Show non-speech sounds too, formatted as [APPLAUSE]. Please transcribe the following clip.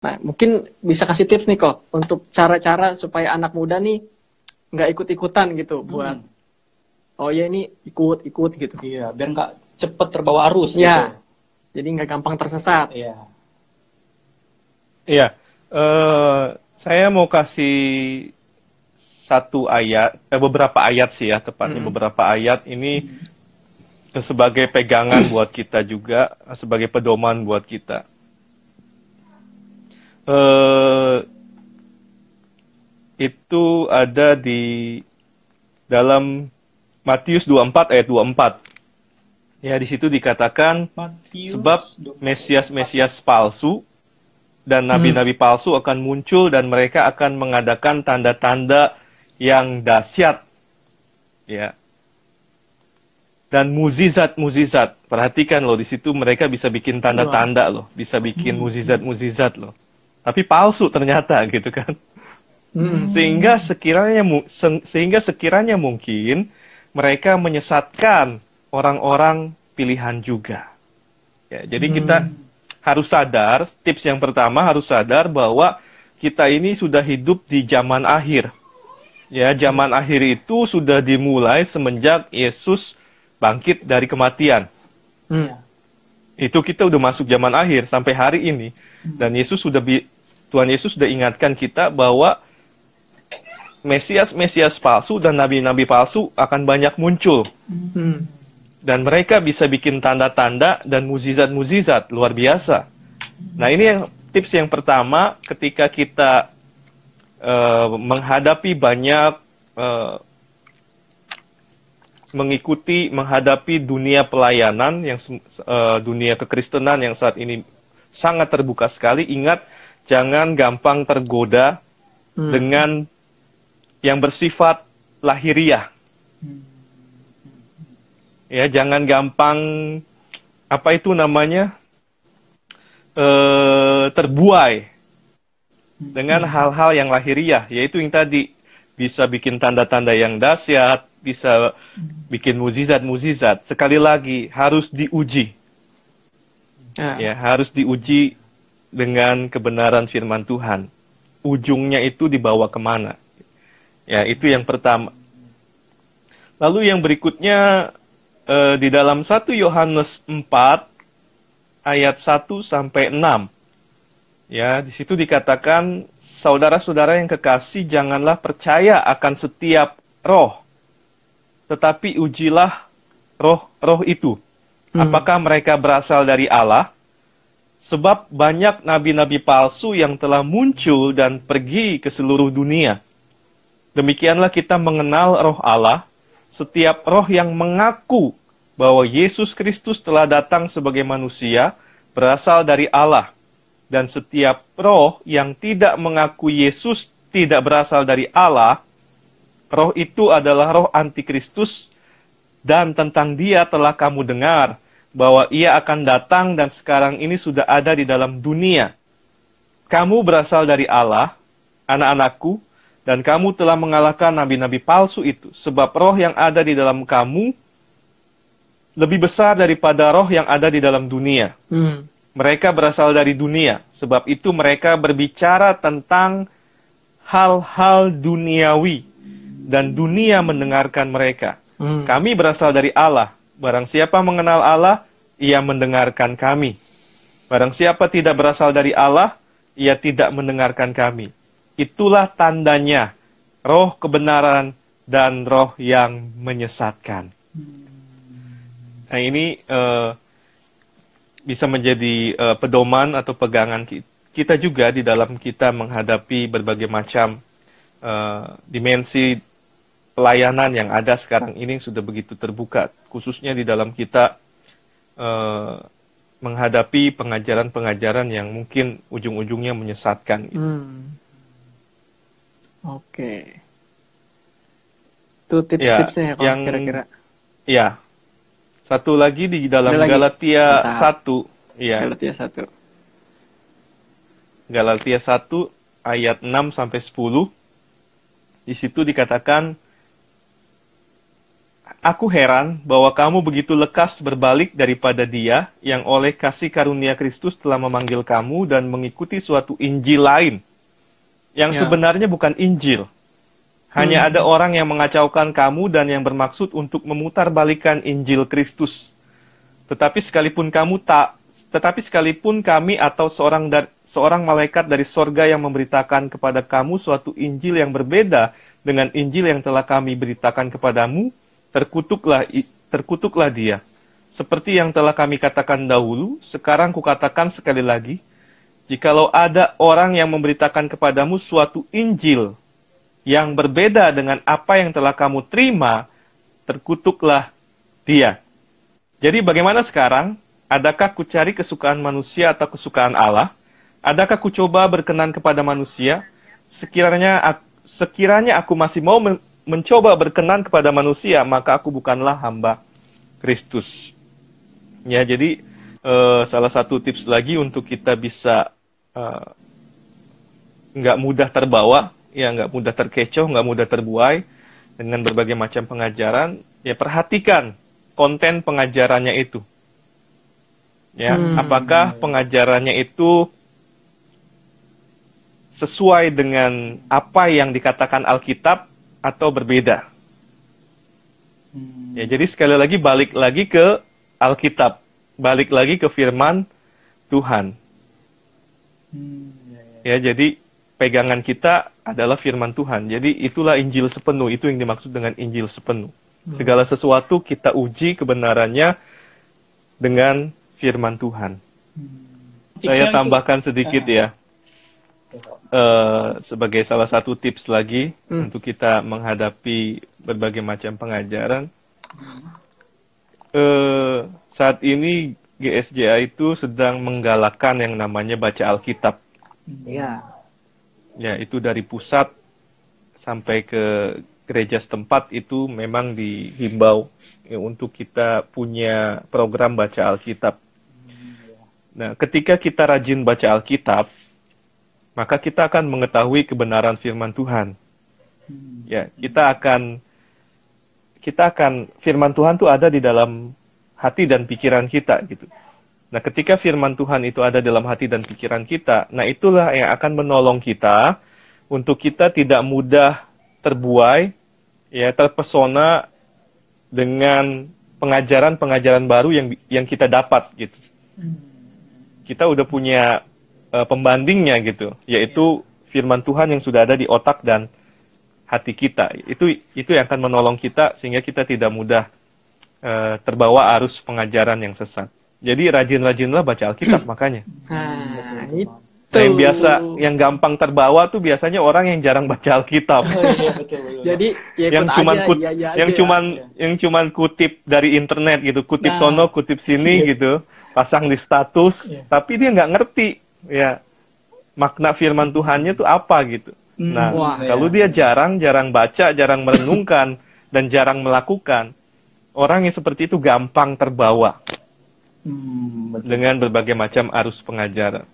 Nah, mungkin bisa kasih tips nih kok untuk cara-cara supaya anak muda nih nggak ikut-ikutan gitu buat oh ya ini ikut-ikut gitu. Iya, biar nggak cepet terbawa arus Iya. gitu. Jadi nggak gampang tersesat. Iya. Iya, eh, saya mau kasih satu ayat, eh, beberapa ayat sih ya, tepatnya Mm. beberapa ayat ini sebagai pegangan buat kita juga, sebagai pedoman buat kita. Eh, itu ada di dalam Matius 24 ayat 24. Ya, di situ dikatakan Matius Sebab 24. Mesias-Mesias palsu dan nabi-nabi palsu akan muncul dan mereka akan mengadakan tanda-tanda yang dahsyat. Ya. Dan muzizat-muzizat. Perhatikan loh di situ mereka bisa bikin tanda-tanda loh, bisa bikin muzizat-muzizat loh. Tapi palsu ternyata [LAUGHS] gitu kan. Hmm. Sehingga sekiranya se- sehingga sekiranya mungkin mereka menyesatkan orang-orang pilihan juga. Ya, jadi kita harus sadar, tips yang pertama harus sadar bahwa kita ini sudah hidup di zaman akhir. Ya, zaman akhir itu sudah dimulai semenjak Yesus bangkit dari kematian. Hmm. Itu kita udah masuk zaman akhir sampai hari ini. Dan Yesus sudah bi- Tuhan Yesus sudah ingatkan kita bahwa Mesias-Mesias palsu dan nabi-nabi palsu akan banyak muncul. Hmm. Dan mereka bisa bikin tanda-tanda dan muzizat-muzizat luar biasa. Nah ini yang tips yang pertama ketika kita eh, menghadapi banyak eh, mengikuti menghadapi dunia pelayanan yang eh, dunia kekristenan yang saat ini sangat terbuka sekali. Ingat jangan gampang tergoda Hmm. dengan yang bersifat lahiriah. Ya, jangan gampang apa itu namanya eh terbuai dengan hal-hal yang lahiriah, yaitu yang tadi bisa bikin tanda-tanda yang dahsyat, bisa bikin muzizat-muzizat. Sekali lagi harus diuji, Ya. ya harus diuji dengan kebenaran firman Tuhan. Ujungnya itu dibawa ke mana? Ya itu yang pertama. Lalu yang berikutnya eh, di dalam 1 Yohanes 4 ayat 1 sampai 6. Ya, di situ dikatakan saudara-saudara yang kekasih janganlah percaya akan setiap roh. Tetapi ujilah roh-roh itu. Hmm. Apakah mereka berasal dari Allah? Sebab banyak nabi-nabi palsu yang telah muncul dan pergi ke seluruh dunia. Demikianlah kita mengenal roh Allah. Setiap roh yang mengaku bahwa Yesus Kristus telah datang sebagai manusia berasal dari Allah. Dan setiap roh yang tidak mengaku Yesus tidak berasal dari Allah, roh itu adalah roh antikristus dan tentang dia telah kamu dengar bahwa ia akan datang dan sekarang ini sudah ada di dalam dunia. Kamu berasal dari Allah, anak-anakku, dan kamu telah mengalahkan nabi-nabi palsu itu, sebab roh yang ada di dalam kamu lebih besar daripada roh yang ada di dalam dunia. Hmm. Mereka berasal dari dunia, sebab itu mereka berbicara tentang hal-hal duniawi, dan dunia mendengarkan mereka. Hmm. Kami berasal dari Allah. Barang siapa mengenal Allah, ia mendengarkan kami. Barang siapa tidak berasal dari Allah, ia tidak mendengarkan kami. Itulah tandanya roh kebenaran dan roh yang menyesatkan. Nah ini eh, bisa menjadi eh, pedoman atau pegangan ki- kita juga di dalam kita menghadapi berbagai macam eh, dimensi pelayanan yang ada sekarang ini sudah begitu terbuka, khususnya di dalam kita eh, menghadapi pengajaran-pengajaran yang mungkin ujung-ujungnya menyesatkan. gitu. Hmm. Oke. Itu tips-tipsnya ya, kalau yang- kira-kira. Ya, satu lagi di dalam Ada lagi? Galatia. 1, ya Galatia satu. Galatia 1 ayat 6 sampai 10. Di situ dikatakan aku heran bahwa kamu begitu lekas berbalik daripada dia yang oleh kasih karunia Kristus telah memanggil kamu dan mengikuti suatu Injil lain yang Ya. sebenarnya bukan Injil. Hanya ada orang yang mengacaukan kamu dan yang bermaksud untuk memutarbalikkan Injil Kristus. Tetapi sekalipun kamu tak, tetapi sekalipun kami atau seorang dar- seorang malaikat dari sorga yang memberitakan kepada kamu suatu Injil yang berbeda dengan Injil yang telah kami beritakan kepadamu, terkutuklah terkutuklah dia. Seperti yang telah kami katakan dahulu, sekarang kukatakan sekali lagi, jikalau ada orang yang memberitakan kepadamu suatu Injil yang berbeda dengan apa yang telah kamu terima, terkutuklah dia. Jadi bagaimana sekarang? Adakah ku cari kesukaan manusia atau kesukaan Allah? Adakah ku coba berkenan kepada manusia? Sekiranya ak- sekiranya aku masih mau mencoba berkenan kepada manusia, maka aku bukanlah hamba Kristus. Ya, jadi eh, salah satu tips lagi untuk kita bisa eh, nggak mudah terbawa, ya nggak mudah terkecoh, nggak mudah terbuai dengan berbagai macam pengajaran, ya perhatikan konten pengajarannya itu. Ya, Hmm. apakah pengajarannya itu sesuai dengan apa yang dikatakan Alkitab atau berbeda? Hmm. Ya, jadi sekali lagi balik lagi ke Alkitab, balik lagi ke firman Tuhan. Hmm, ya, ya. Ya, jadi pegangan kita adalah firman Tuhan. Jadi itulah Injil sepenuh, itu yang dimaksud dengan Injil sepenuh. Segala sesuatu kita uji kebenarannya dengan firman Tuhan. Hmm. Saya tambahkan sedikit Ah. ya, eh, sebagai salah satu tips lagi Hmm. untuk kita menghadapi berbagai macam pengajaran. Eh, saat ini GSJA itu sedang menggalakkan yang namanya baca Alkitab. Iya. Ya, itu dari pusat sampai ke gereja setempat itu memang dihimbau ya, untuk kita punya program baca Alkitab. Nah, ketika kita rajin baca Alkitab, maka kita akan mengetahui kebenaran firman Tuhan. Hmm. Ya, kita akan kita akan firman Tuhan itu ada di dalam hati dan pikiran kita gitu. Nah, ketika firman Tuhan itu ada dalam hati dan pikiran kita, nah itulah yang akan menolong kita untuk kita tidak mudah terbuai, ya terpesona dengan pengajaran-pengajaran baru yang yang kita dapat gitu. Kita udah punya eh, pembandingnya gitu, yaitu firman Tuhan yang sudah ada di otak dan hati kita. Itu itu yang akan menolong kita sehingga kita tidak mudah eh, terbawa arus pengajaran yang sesat. Jadi rajin-rajinlah baca Alkitab [CLEARS THROAT] makanya. Nah, itu. Nah, yang biasa, yang gampang terbawa tuh biasanya orang yang jarang baca Alkitab. Oh, iya, betul, betul. Jadi ya yang cuman aja, kut- iya, iya yang aja. cuman yang cuman kutip dari internet gitu, kutip Nah. sono, kutip sini gitu, pasang di status, Iya. tapi dia nggak ngerti ya makna firman Tuhannya tuh apa gitu. Hmm, Nah, Wah, kalau iya. dia jarang, jarang baca, jarang merenungkan, [LAUGHS] dan jarang melakukan, orang yang seperti itu gampang terbawa Hmm, betul. dengan berbagai macam arus pengajaran.